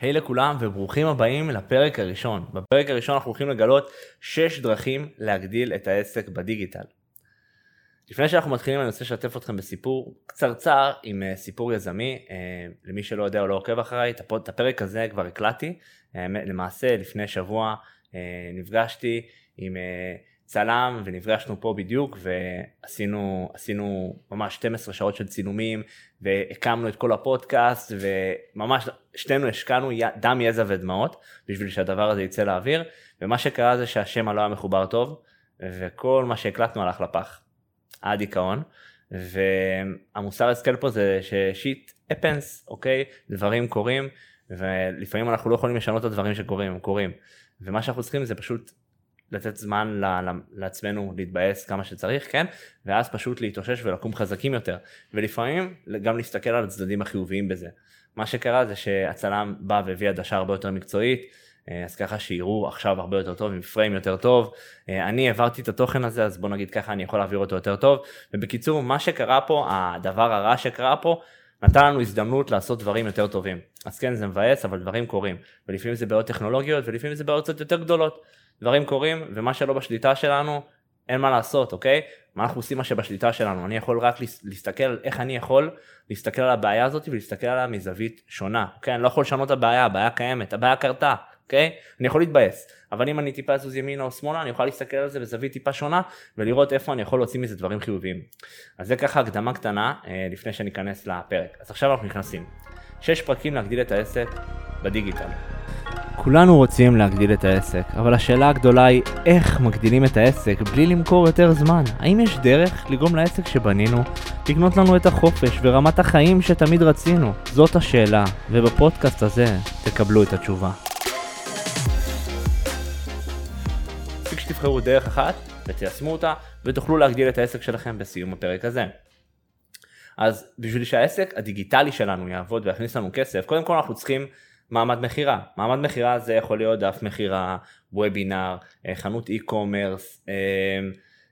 היי hey לכולם וברוכים הבאים לפרק הראשון. בפרק הראשון אנחנו הולכים לגלות 6 דרכים להגדיל את העסק בדיגיטל. לפני שאנחנו מתחילים אני רוצה לשתף אתכם בסיפור קצרצר עם אה, סיפור יזמי, אה, למי שלא יודע או לא עוקב אחריי, את הפרק הזה כבר הקלטתי, למעשה לפני שבוע אה, נפגשתי עם צלם ונפגשנו פה בדיוק ועשינו עשינו ממש 12 שעות של צילומים והקמנו את כל הפודקאסט וממש שתינו השקענו דם יזע ודמעות בשביל שהדבר הזה יצא לאוויר. ומה שקרה זה שהשם לא היה מחובר טוב וכל מה שהקלטנו הלך לפח. עד דיכאון. והמוסר הסכל פה זה ששיט אפנס אוקיי? דברים קורים ולפעמים אנחנו לא יכולים לשנות את הדברים שקורים הם קורים. ומה שאנחנו צריכים זה פשוט לתת זמן לעצמנו להתבאס כמה שצריך, כן? ואז פשוט להתאושש ולקום חזקים יותר. ולפעמים גם להסתכל על הצדדים החיוביים בזה. מה שקרה זה שהצלם בא והביא עדשה הרבה יותר מקצועית, אה, אז ככה שיראו עכשיו הרבה יותר טוב עם פריים יותר טוב. אה, אני העברתי את התוכן הזה אז בוא נגיד ככה אני יכול להעביר אותו יותר טוב. ובקיצור מה שקרה פה, הדבר הרע שקרה פה, נתן לנו הזדמנות לעשות דברים יותר טובים. אז כן זה מבאס אבל דברים קורים. ולפעמים זה בעיות טכנולוגיות ולפעמים זה בעיות קצת יותר גדולות. דברים קורים ומה שלא בשליטה שלנו אין מה לעשות אוקיי? מה אנחנו עושים מה שבשליטה שלנו? אני יכול רק להסתכל איך אני יכול להסתכל על הבעיה הזאת ולהסתכל עליה מזווית שונה אוקיי? אני לא יכול לשנות את הבעיה הבעיה קיימת הבעיה קרתה אוקיי? אני יכול להתבאס אבל אם אני טיפה אזוז ימינה או שמאלה אני יכול להסתכל על זה בזווית טיפה שונה ולראות איפה אני יכול להוציא מזה דברים חיוביים. אז זה ככה הקדמה קטנה אה, לפני שניכנס לפרק. אז עכשיו אנחנו נכנסים. שש פרקים להגדיל את העסק בדיגיטל כולנו רוצים להגדיל את העסק, אבל השאלה הגדולה היא איך מגדילים את העסק בלי למכור יותר זמן? האם יש דרך לגרום לעסק שבנינו לקנות לנו את החופש ורמת החיים שתמיד רצינו? זאת השאלה, ובפודקאסט הזה תקבלו את התשובה. מספיק שתבחרו דרך אחת ותיישמו אותה ותוכלו להגדיל את העסק שלכם בסיום הפרק הזה. אז בשביל שהעסק הדיגיטלי שלנו יעבוד ויכניס לנו כסף, קודם כל אנחנו צריכים מעמד מכירה. מעמד מכירה זה יכול להיות דף מכירה, וובינר, אה, חנות אי-קומרס, אה,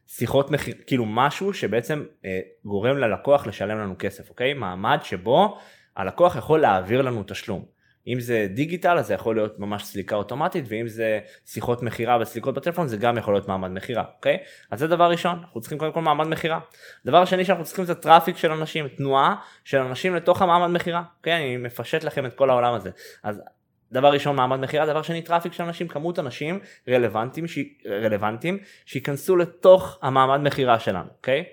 שיחות מכירה, כאילו משהו שבעצם אה, גורם ללקוח לשלם לנו כסף, אוקיי? מעמד שבו הלקוח יכול להעביר לנו תשלום. אם זה דיגיטל אז זה יכול להיות ממש סליקה אוטומטית ואם זה שיחות מכירה וסליקות בטלפון זה גם יכול להיות מעמד מכירה, אוקיי? אז זה דבר ראשון, אנחנו צריכים קודם כל מעמד מכירה. דבר שני שאנחנו צריכים זה traffic של אנשים, תנועה של אנשים לתוך המעמד מכירה, אוקיי? אני מפשט לכם את כל העולם הזה. אז דבר ראשון מעמד מכירה, דבר שני traffic של אנשים, כמות אנשים רלוונטיים, ש... רלוונטיים שייכנסו לתוך המעמד מכירה שלנו, אוקיי?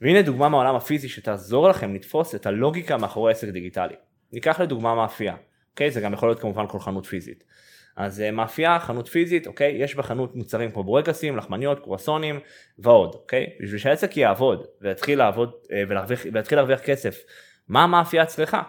והנה דוגמה מהעולם הפיזי שתעזור לכם לתפוס את הלוגיקה מאחורי עסק דיגיטלי. ניקח לדוגמה מאפייה. אוקיי? זה גם יכול להיות כמובן כל חנות פיזית. אז אה, מאפייה, חנות פיזית, אוקיי? יש בחנות מוצרים כמו בורקסים, לחמניות, קרואסונים ועוד, אוקיי? בשביל שהעסק יעבוד ויתחיל לעבוד אה, ולהרוויח, ויתחיל להרוויח כסף, מה המאפייה צריכה?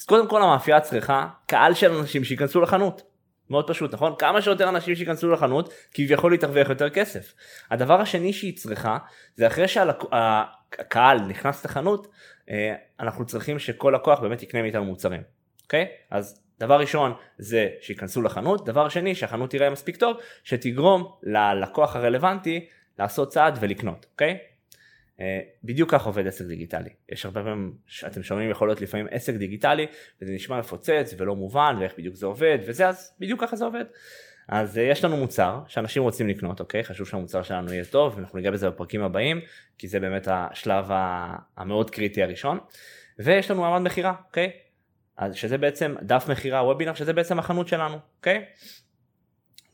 אז קודם כל המאפייה צריכה קהל של אנשים שייכנסו לחנות. מאוד פשוט, נכון? כמה שיותר אנשים שייכנסו לחנות, כביכול היא תרוויח יותר כסף. הדבר השני שהיא צריכה, זה אחרי שהקהל נכנס לחנות, אה, אנחנו צריכים שכל לקוח באמת יקנה מאיתנו מוצרים. אוקיי? אז דבר ראשון זה שייכנסו לחנות, דבר שני שהחנות תראה מספיק טוב, שתגרום ללקוח הרלוונטי לעשות צעד ולקנות, אוקיי? אה, בדיוק כך עובד עסק דיגיטלי. יש הרבה פעמים שאתם שומעים יכול להיות לפעמים עסק דיגיטלי וזה נשמע מפוצץ ולא מובן ואיך בדיוק זה עובד וזה אז בדיוק ככה זה עובד. אז אה, יש לנו מוצר שאנשים רוצים לקנות אוקיי חשוב שהמוצר שלנו יהיה טוב ואנחנו ניגע בזה בפרקים הבאים כי זה באמת השלב המאוד קריטי הראשון ויש לנו מעמד מכירה אוקיי אז שזה בעצם דף מכירה וובינר שזה בעצם החנות שלנו, אוקיי?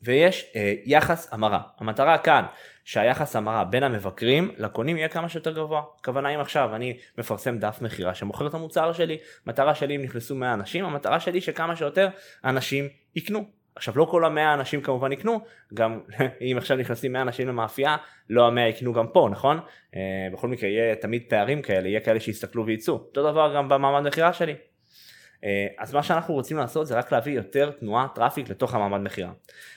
ויש אה, יחס המרה. המטרה כאן שהיחס המרה בין המבקרים לקונים יהיה כמה שיותר גבוה. הכוונה אם עכשיו אני מפרסם דף מכירה שמוכר את המוצר שלי, מטרה שלי אם נכנסו 100 אנשים, המטרה שלי שכמה שיותר אנשים יקנו. עכשיו לא כל המאה אנשים כמובן יקנו, גם אם עכשיו נכנסים 100 אנשים למאפייה, לא המאה יקנו גם פה, נכון? אה, בכל מקרה יהיה תמיד פערים כאלה, יהיה כאלה שיסתכלו וייצאו. אותו דבר גם במעמד מכירה שלי. אה, אז מה שאנחנו רוצים לעשות זה רק להביא יותר תנועה traffic לתוך המעמד מכירה.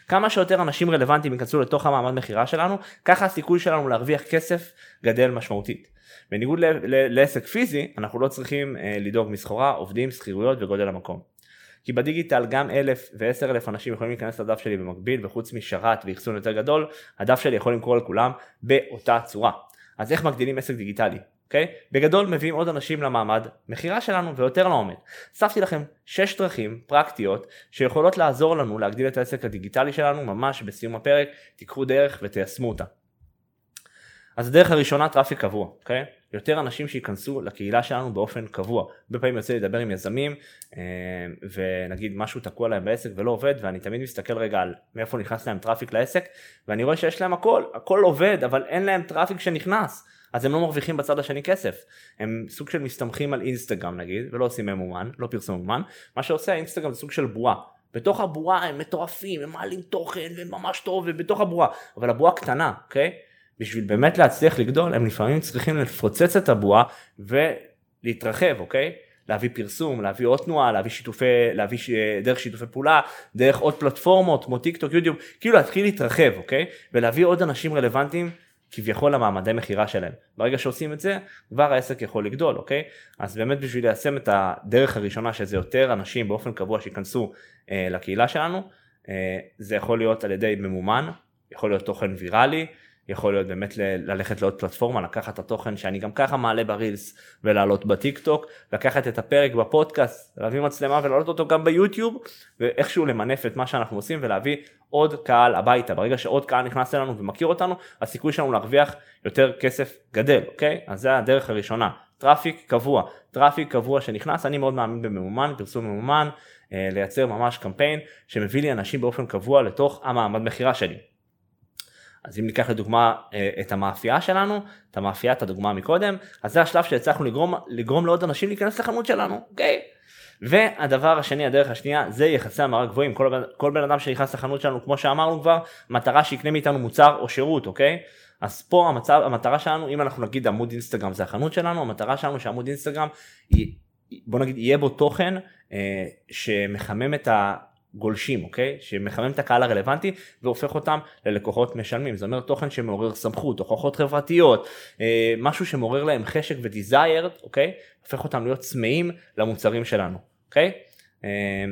כמה שיותר אנשים רלוונטיים ייכנסו לתוך המעמד מכירה שלנו, ככה הסיכוי שלנו להרוויח כסף גדל משמעותית. בניגוד לעסק פיזי, אנחנו לא צריכים אה, לדאוג מסחורה, עובדים, שכירויות וגודל המקום. כי בדיגיטל גם אלף ועשר אלף אנשים יכולים להיכנס לדף שלי במקביל וחוץ משרת ואחסון יותר גדול, הדף שלי יכול למכור לכולם באותה צורה. אז איך מגדילים עסק דיגיטלי? אוקיי? בגדול מביאים עוד אנשים למעמד מכירה שלנו ויותר לעומק. אספתי לכם 6 דרכים פרקטיות שיכולות לעזור לנו להגדיל את העסק הדיגיטלי שלנו ממש בסיום הפרק, תיקחו דרך ותיישמו אותה. אז הדרך הראשונה traffic קבוע, אוקיי? יותר אנשים שייכנסו לקהילה שלנו באופן קבוע. הרבה פעמים יוצא לדבר עם יזמים אה, ונגיד משהו תקוע להם בעסק ולא עובד ואני תמיד מסתכל רגע על מאיפה נכנס להם traffic לעסק ואני רואה שיש להם הכל, הכל עובד אבל אין להם traffic שנכנס. אז הם לא מרוויחים בצד השני כסף. הם סוג של מסתמכים על אינסטגרם נגיד ולא עושים ממומן, לא פרסום ממומן. מה שעושה האינסטגרם זה סוג של בועה. בתוך הבועה הם מטורפים, הם מעלים תוכן וממש טוב ובתוך הבועה, אבל הבועה קטנה, אוקיי? בשביל באמת להצליח לגדול הם לפעמים צריכים לפוצץ את הבועה ולהתרחב אוקיי להביא פרסום להביא עוד תנועה להביא שיתופי להביא ש... דרך שיתופי פעולה דרך עוד פלטפורמות כמו טיק טוק יוטיוב כאילו להתחיל להתרחב אוקיי ולהביא עוד אנשים רלוונטיים כביכול למעמדי מכירה שלהם. ברגע שעושים את זה כבר העסק יכול לגדול אוקיי? אז באמת בשביל ליישם את הדרך הראשונה שזה יותר אנשים באופן קבוע שייכנסו אה, לקהילה שלנו אה, זה יכול להיות על ידי ממומן יכול להיות תוכן ויראלי יכול להיות באמת ללכת לעוד פלטפורמה, לקחת את התוכן שאני גם ככה מעלה ברילס ולהעלות בטיק טוק, לקחת את הפרק בפודקאסט, להביא מצלמה ולהעלות אותו גם ביוטיוב, ואיכשהו למנף את מה שאנחנו עושים ולהביא עוד קהל הביתה. ברגע שעוד קהל נכנס אלינו ומכיר אותנו, הסיכוי שלנו להרוויח יותר כסף גדל, אוקיי? אז זה הדרך הראשונה. traffic קבוע, traffic קבוע שנכנס, אני מאוד מאמין בממומן, פרסום ממומן, אה, לייצר ממש קמפיין שמביא לי אנשים באופן קבוע לתוך המעמד מכירה שלי. אז אם ניקח לדוגמה אה, את המאפייה שלנו, את המאפייה, את הדוגמה מקודם, אז זה השלב שהצלחנו לגרום, לגרום לעוד אנשים להיכנס לחנות שלנו, אוקיי? והדבר השני, הדרך השנייה, זה יחסי המרה גבוהים. כל, כל בן אדם שנכנס לחנות שלנו, כמו שאמרנו כבר, מטרה שיקנה מאיתנו מוצר או שירות, אוקיי? אז פה המצב, המטרה שלנו, אם אנחנו נגיד עמוד אינסטגרם זה החנות שלנו, המטרה שלנו שעמוד אינסטגרם, בוא נגיד, יהיה בו תוכן אה, שמחמם את ה... גולשים, אוקיי? שמחמם את הקהל הרלוונטי והופך אותם ללקוחות משלמים. זה אומר תוכן שמעורר סמכות, הוכחות חברתיות, אה, משהו שמעורר להם חשק ודיזייר, אוקיי? הופך אותם להיות צמאים למוצרים שלנו, אוקיי? אה,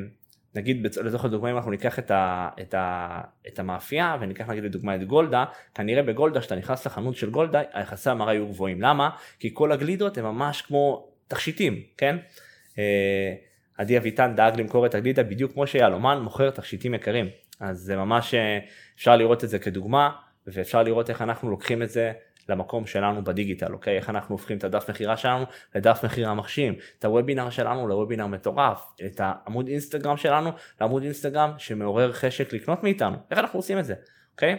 נגיד לצורך הדוגמה אם אנחנו ניקח את, ה, את, ה, את המאפייה וניקח נגיד לדוגמה את גולדה, כנראה בגולדה כשאתה נכנס לחנות של גולדה היחסי המרה יהיו גבוהים. למה? כי כל הגלידות הם ממש כמו תכשיטים, כן? עדי אביטן דאג למכור את הגלידה בדיוק כמו שיהלומן מוכר תכשיטים יקרים. אז זה ממש אה, אפשר לראות את זה כדוגמה ואפשר לראות איך אנחנו לוקחים את זה למקום שלנו בדיגיטל, אוקיי? איך אנחנו הופכים את הדף מכירה שלנו לדף מכירה מחשים, את הוובינר שלנו לוובינר מטורף, את העמוד אינסטגרם שלנו לעמוד אינסטגרם שמעורר חשק לקנות מאיתנו, איך אנחנו עושים את זה, אוקיי?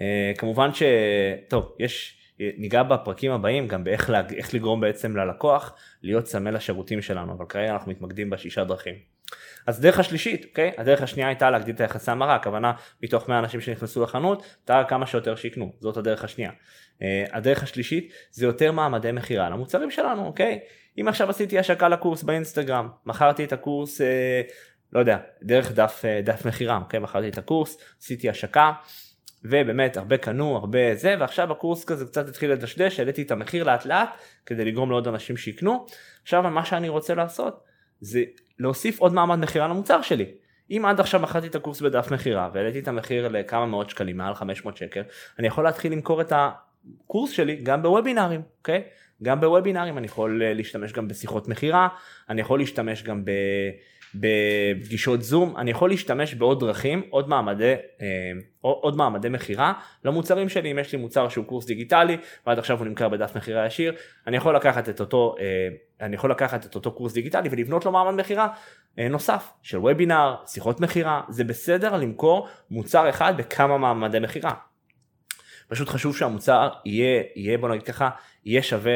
אה, כמובן ש... טוב, יש... ניגע בפרקים הבאים גם באיך להג... לגרום בעצם ללקוח להיות צמא לשירותים שלנו, אבל כרגע אנחנו מתמקדים בשישה דרכים. אז דרך השלישית, אוקיי? הדרך השנייה הייתה להגדיל את היחסי המרה, הכוונה מתוך 100 אנשים שנכנסו לחנות, אתה כמה שיותר שיקנו, זאת הדרך השנייה. Uh, הדרך השלישית זה יותר מעמדי מכירה למוצרים שלנו, אוקיי? אם עכשיו עשיתי השקה לקורס באינסטגרם, מכרתי את הקורס, uh, לא יודע, דרך דף, uh, דף מכירה, אוקיי? מכרתי את הקורס, עשיתי השקה, ובאמת הרבה קנו הרבה זה ועכשיו הקורס כזה קצת התחיל לדשדש העליתי את המחיר לאט לאט כדי לגרום לעוד אנשים שיקנו. עכשיו מה שאני רוצה לעשות זה להוסיף עוד מעמד מכירה למוצר שלי. אם עד עכשיו מכרתי את הקורס בדף מכירה והעליתי את המחיר לכמה מאות שקלים מעל 500 שקל אני יכול להתחיל למכור את הקורס שלי גם בוובינארים אוקיי? גם בוובינארים אני יכול אה, להשתמש גם בשיחות מכירה אני יכול להשתמש גם ב... בפגישות זום, אני יכול להשתמש בעוד דרכים, עוד מעמדי, אה, עוד מעמדי מכירה למוצרים שלי, אם יש לי מוצר שהוא קורס דיגיטלי ועד עכשיו הוא נמכר בדף מכירה ישיר, אני יכול לקחת את אותו, אה, אני יכול לקחת את אותו קורס דיגיטלי ולבנות לו מעמד מכירה אה, נוסף של וובינר, שיחות מכירה, זה בסדר למכור מוצר אחד בכמה מעמדי מכירה. פשוט חשוב שהמוצר יהיה, יהיה בוא נגיד ככה, יהיה שווה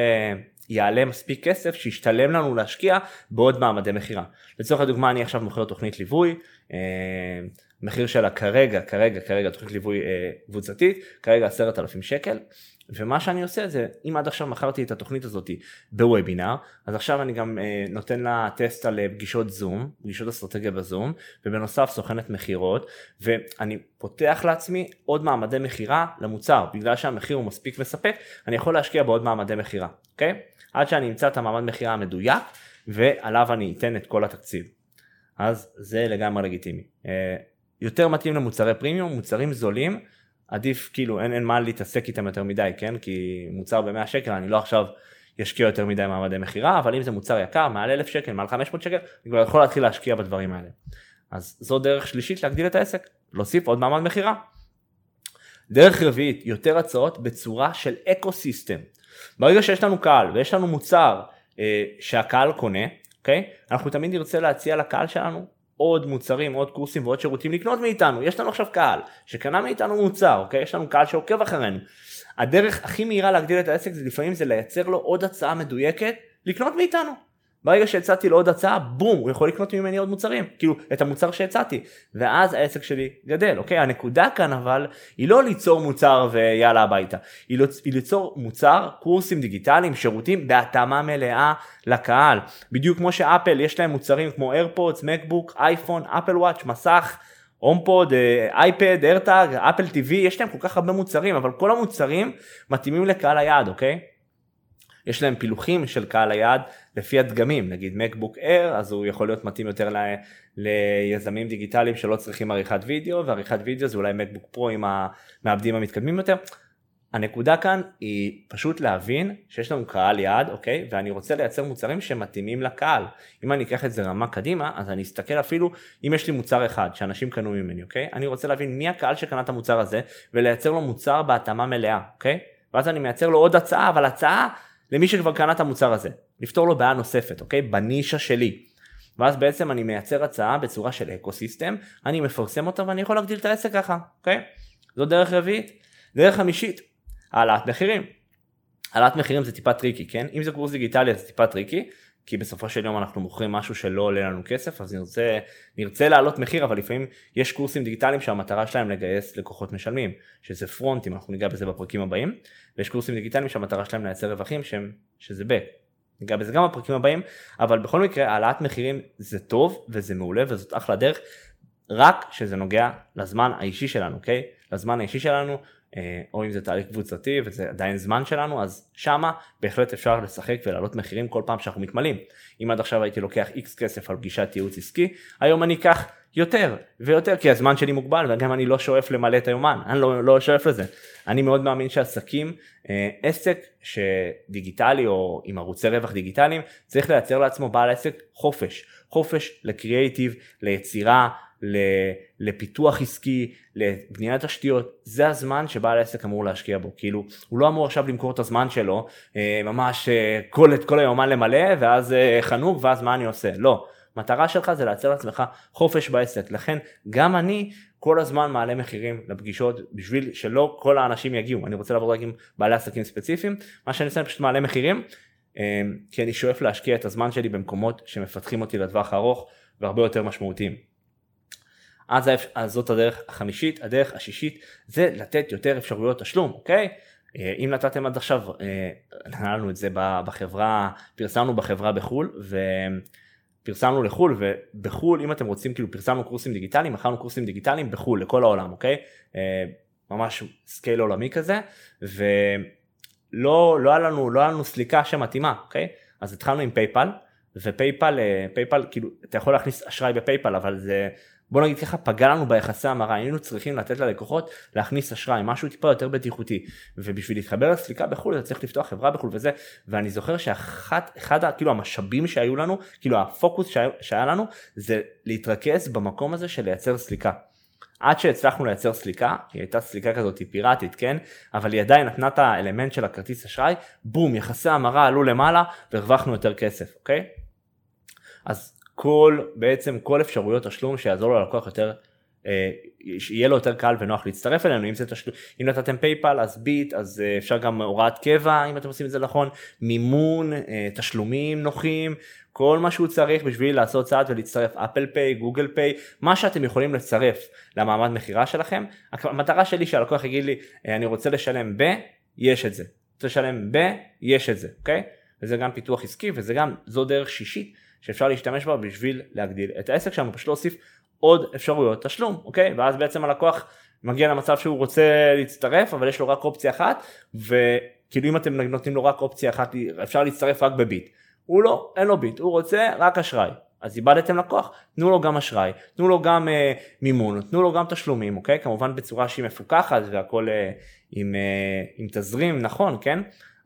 יעלה מספיק כסף שישתלם לנו להשקיע בעוד מעמדי מכירה. לצורך הדוגמה אני עכשיו מוכר תוכנית ליווי, אה, מחיר שלה כרגע, כרגע, כרגע תוכנית ליווי אה, קבוצתית, כרגע עשרת אלפים שקל. ומה שאני עושה זה אם עד עכשיו מכרתי את התוכנית הזאת בוובינר אז עכשיו אני גם אה, נותן לה טסט על אה, פגישות זום פגישות אסטרטגיה בזום ובנוסף סוכנת מכירות ואני פותח לעצמי עוד מעמדי מכירה למוצר בגלל שהמחיר הוא מספיק מספק אני יכול להשקיע בעוד מעמדי מכירה אוקיי עד שאני אמצא את המעמד מכירה המדויק ועליו אני אתן את כל התקציב אז זה לגמרי לגיטימי אה, יותר מתאים למוצרי פרימיום מוצרים זולים עדיף כאילו אין, אין מה להתעסק איתם יותר מדי כן כי מוצר ב-100 שקל אני לא עכשיו ישקיע יותר מדי מעמדי מכירה אבל אם זה מוצר יקר מעל 1,000 שקל מעל 500 שקל אני כבר יכול להתחיל להשקיע בדברים האלה. אז זו דרך שלישית להגדיל את העסק להוסיף עוד מעמד מכירה. דרך רביעית יותר הצעות בצורה של אקו סיסטם. ברגע שיש לנו קהל ויש לנו מוצר אה, שהקהל קונה, אוקיי? אנחנו תמיד נרצה להציע לקהל שלנו עוד מוצרים, עוד קורסים ועוד שירותים לקנות מאיתנו. יש לנו עכשיו קהל שקנה מאיתנו מוצר, אוקיי? יש לנו קהל שעוקב אחרינו. הדרך הכי מהירה להגדיל את העסק זה לפעמים זה לייצר לו עוד הצעה מדויקת לקנות מאיתנו. ברגע שהצעתי לו עוד הצעה, בום, הוא יכול לקנות ממני עוד מוצרים, כאילו את המוצר שהצעתי, ואז העסק שלי גדל, אוקיי? הנקודה כאן אבל היא לא ליצור מוצר ויאללה הביתה, היא. היא ליצור מוצר, קורסים דיגיטליים, שירותים בהתאמה מלאה לקהל, בדיוק כמו שאפל יש להם מוצרים כמו AirPods, MacBook, אייפון, Apple Watch, מסך, HomePod, אייפד, AirTag, Apple TV, יש להם כל כך הרבה מוצרים, אבל כל המוצרים מתאימים לקהל היעד, אוקיי? יש להם פילוחים של קהל היעד לפי הדגמים, נגיד MacBook Air, אז הוא יכול להיות מתאים יותר ל... ליזמים דיגיטליים שלא צריכים עריכת וידאו, ועריכת וידאו זה אולי מקבוק פרו עם המעבדים המתקדמים יותר. הנקודה כאן היא פשוט להבין שיש לנו קהל יעד, אוקיי? ואני רוצה לייצר מוצרים שמתאימים לקהל. אם אני אקח את זה רמה קדימה, אז אני אסתכל אפילו אם יש לי מוצר אחד שאנשים קנו ממני, אוקיי? אני רוצה להבין מי הקהל שקנה את המוצר הזה, ולייצר לו מוצר בהתאמה מלאה, אוקיי? ואז אני מייצר לו עוד הצעה, אבל הצעה למי שכבר קנה את המוצר הזה, לפתור לו בעיה נוספת, אוקיי? בנישה שלי. ואז בעצם אני מייצר הצעה בצורה של ecosystem, אני מפרסם אותה ואני יכול להגדיל את העסק ככה, אוקיי? זו דרך רביעית. דרך חמישית, העלאת מחירים. העלאת מחירים זה טיפה tricky, כן? אם זה קורס דיגיטלי אז זה טיפה tricky, כי בסופו של יום אנחנו מוכרים משהו שלא עולה לנו כסף, אז נרצה, נרצה להעלות מחיר, אבל לפעמים יש קורסים דיגיטליים שהמטרה שלהם לגייס לקוחות משלמים, שזה front end, אנחנו ניגע בזה בפרקים הבאים, ויש קורסים דיגיטליים שהמטרה שלהם לייצר רווחים שהם, שזה ב. ניגע בזה גם בפרקים הבאים, אבל בכל מקרה העלאת מחירים זה טוב וזה מעולה וזאת אחלה דרך, רק שזה נוגע לזמן האישי שלנו, אוקיי? לזמן האישי שלנו, או אם זה תהליך קבוצתי וזה עדיין זמן שלנו, אז שמה בהחלט אפשר לשחק ולהעלות מחירים כל פעם שאנחנו מתמלאים. אם עד עכשיו הייתי לוקח איקס כסף על פגישת ייעוץ עסקי, היום אני אקח יותר ויותר כי הזמן שלי מוגבל וגם אני לא שואף למלא את היומן, אני לא, לא שואף לזה. אני מאוד מאמין שעסקים, אה, עסק שדיגיטלי או עם ערוצי רווח דיגיטליים, צריך לייצר לעצמו בעל עסק חופש. חופש לקריאייטיב, ליצירה, לפיתוח עסקי, לבניית תשתיות, זה הזמן שבעל העסק אמור להשקיע בו, כאילו הוא לא אמור עכשיו למכור את הזמן שלו, אה, ממש אה, כל, את כל היומן למלא ואז אה, חנוק ואז מה אני עושה, לא, מטרה שלך זה לייצר לעצמך חופש בעסק, לכן גם אני כל הזמן מעלה מחירים לפגישות בשביל שלא כל האנשים יגיעו, אני רוצה לעבוד רק עם בעלי עסקים ספציפיים, מה שאני עושה אני פשוט מעלה מחירים, כי אני שואף להשקיע את הזמן שלי במקומות שמפתחים אותי לטווח הארוך והרבה יותר משמעותיים. אז, אז זאת הדרך החמישית, הדרך השישית זה לתת יותר אפשרויות תשלום, אוקיי? אה, אם נתתם עד עכשיו, אה, נתנו את זה בחברה, פרסמנו בחברה בחו"ל ופרסמנו לחו"ל ובחו"ל אם אתם רוצים כאילו פרסמנו קורסים דיגיטליים, מכרנו קורסים דיגיטליים בחו"ל לכל העולם, אוקיי? אה, ממש scale עולמי כזה ולא לא היה לנו, לא היה לנו סליקה שמתאימה, אוקיי? אז התחלנו עם PayPal ו PayPal, PayPal כאילו אתה יכול להכניס אשראי ב PayPal אבל זה בוא נגיד ככה פגע לנו ביחסי המרה היינו צריכים לתת ללקוחות להכניס אשראי משהו טיפה יותר בטיחותי ובשביל להתחבר לסליקה בחו"ל אתה צריך לפתוח חברה בחו"ל וזה ואני זוכר שאחת אחד כאילו המשאבים שהיו לנו כאילו הפוקוס שהיה, שהיה לנו זה להתרכז במקום הזה של לייצר סליקה. עד שהצלחנו לייצר סליקה, היא הייתה סליקה כזאת פיראטית, כן? אבל היא עדיין נתנה את האלמנט של הכרטיס אשראי, בום, יחסי המרה עלו למעלה והרווחנו יותר כסף, אוקיי? אז כל, בעצם כל אפשרויות תשלום שיעזור ללקוח יותר, אה, יהיה לו יותר קל ונוח להצטרף אלינו, אם תשלום, אם נתתם PayPal אז ביט, אז אה, אפשר גם הוראת קבע אם אתם עושים את זה נכון, מימון, אה, תשלומים נוחים, כל מה שהוא צריך בשביל לעשות צעד ולהצטרף אפל פיי, גוגל פיי, מה שאתם יכולים לצרף למעמד מכירה שלכם. המטרה שלי שהלקוח יגיד לי אני רוצה לשלם ב, יש את זה. רוצה לשלם ב, יש את זה, אוקיי? וזה גם פיתוח עסקי וזה גם, זו דרך שישית שאפשר להשתמש בה בשביל להגדיל את העסק שלנו, פשוט להוסיף עוד אפשרויות תשלום, אוקיי? ואז בעצם הלקוח מגיע למצב שהוא רוצה להצטרף, אבל יש לו רק אופציה אחת, וכאילו אם אתם נותנים לו רק אופציה אחת, אפשר להצטרף רק בביט. הוא לא, אין לו ביט, הוא רוצה רק אשראי, אז איבדתם לקוח, תנו לו גם אשראי, תנו לו גם אה, מימון, תנו לו גם תשלומים, אוקיי? כמובן בצורה שהיא מפוקחת והכל אה, עם, אה, עם תזרים נכון, כן?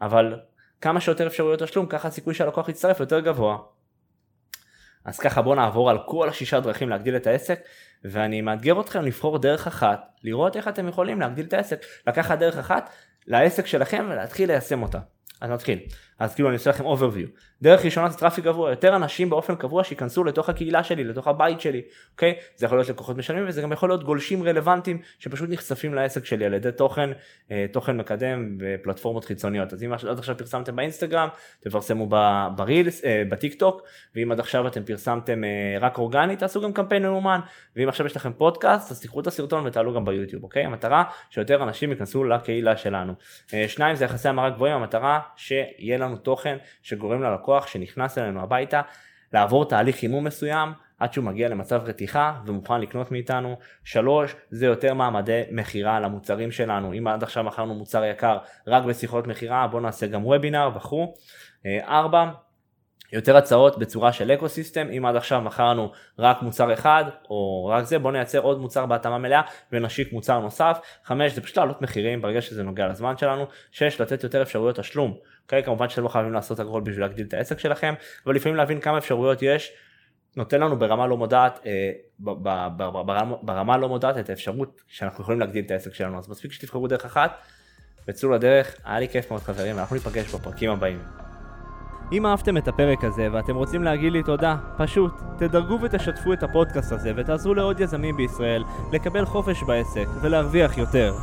אבל כמה שיותר אפשרויות תשלום, ככה הסיכוי שהלקוח יצטרף יותר גבוה. אז ככה בואו נעבור על כל השישה דרכים להגדיל את העסק, ואני מאתגר אתכם לבחור דרך אחת, לראות איך אתם יכולים להגדיל את העסק, לקחת דרך אחת לעסק שלכם ולהתחיל ליישם אותה. אז נתחיל. אז כאילו אני עושה לכם overview. דרך ראשונה זה traffic גבוה, יותר אנשים באופן קבוע שייכנסו לתוך הקהילה שלי, לתוך הבית שלי, אוקיי? זה יכול להיות לקוחות משלמים וזה גם יכול להיות גולשים רלוונטיים שפשוט נחשפים לעסק שלי על ידי תוכן, אה, תוכן מקדם בפלטפורמות חיצוניות. אז אם עד עכשיו פרסמתם באינסטגרם, תפרסמו ב Reels, אה, בטיק טוק, ואם עד עכשיו אתם פרסמתם אה, רק אורגנית, תעשו גם קמפיין ממומן, ואם עכשיו יש לכם פודקאסט, אז תיקחו את הסרטון ותעלו גם ביוטיוב, אוקיי? המטרה שיותר אנשים ייכנסו לקהילה שלנו. שניים זה יחסי המרה גבוהים, המטרה שיהיה לנו תוכן שגורם ללקוח שנכנס אלינו הביתה לעבור תהליך חימום מסוים עד שהוא מגיע למצב רתיחה ומוכן לקנות מאיתנו. שלוש, זה יותר מעמדי מכירה למוצרים שלנו. אם עד עכשיו מכרנו מוצר יקר רק בשיחות מכירה, בואו נעשה גם וובינר וכו'. ארבע, יותר הצעות בצורה של אקו סיסטם, אם עד עכשיו מכרנו רק מוצר אחד או רק זה, בוא נייצר עוד מוצר בהתאמה מלאה ונשיק מוצר נוסף. חמש, זה פשוט לעלות מחירים ברגע שזה נוגע לזמן שלנו. שש, לתת יותר אפשרויות תשלום. אוקיי, כמובן שאתם לא חייבים לעשות הכל בשביל להגדיל את העסק שלכם, אבל לפעמים להבין כמה אפשרויות יש, נותן לנו ברמה לא מודעת, אה, ברמה, לא מודעת את האפשרות שאנחנו יכולים להגדיל את העסק שלנו, אז מספיק שתבחרו דרך אחת, וצאו לדרך, היה לי כיף מאוד חברים, ואנחנו ניפגש בפרקים הבאים. אם אהבתם את הפרק הזה ואתם רוצים להגיד לי תודה, פשוט תדרגו ותשתפו את הפודקאסט הזה ותעזרו לעוד יזמים בישראל לקבל חופש בעסק ולהרוויח יותר.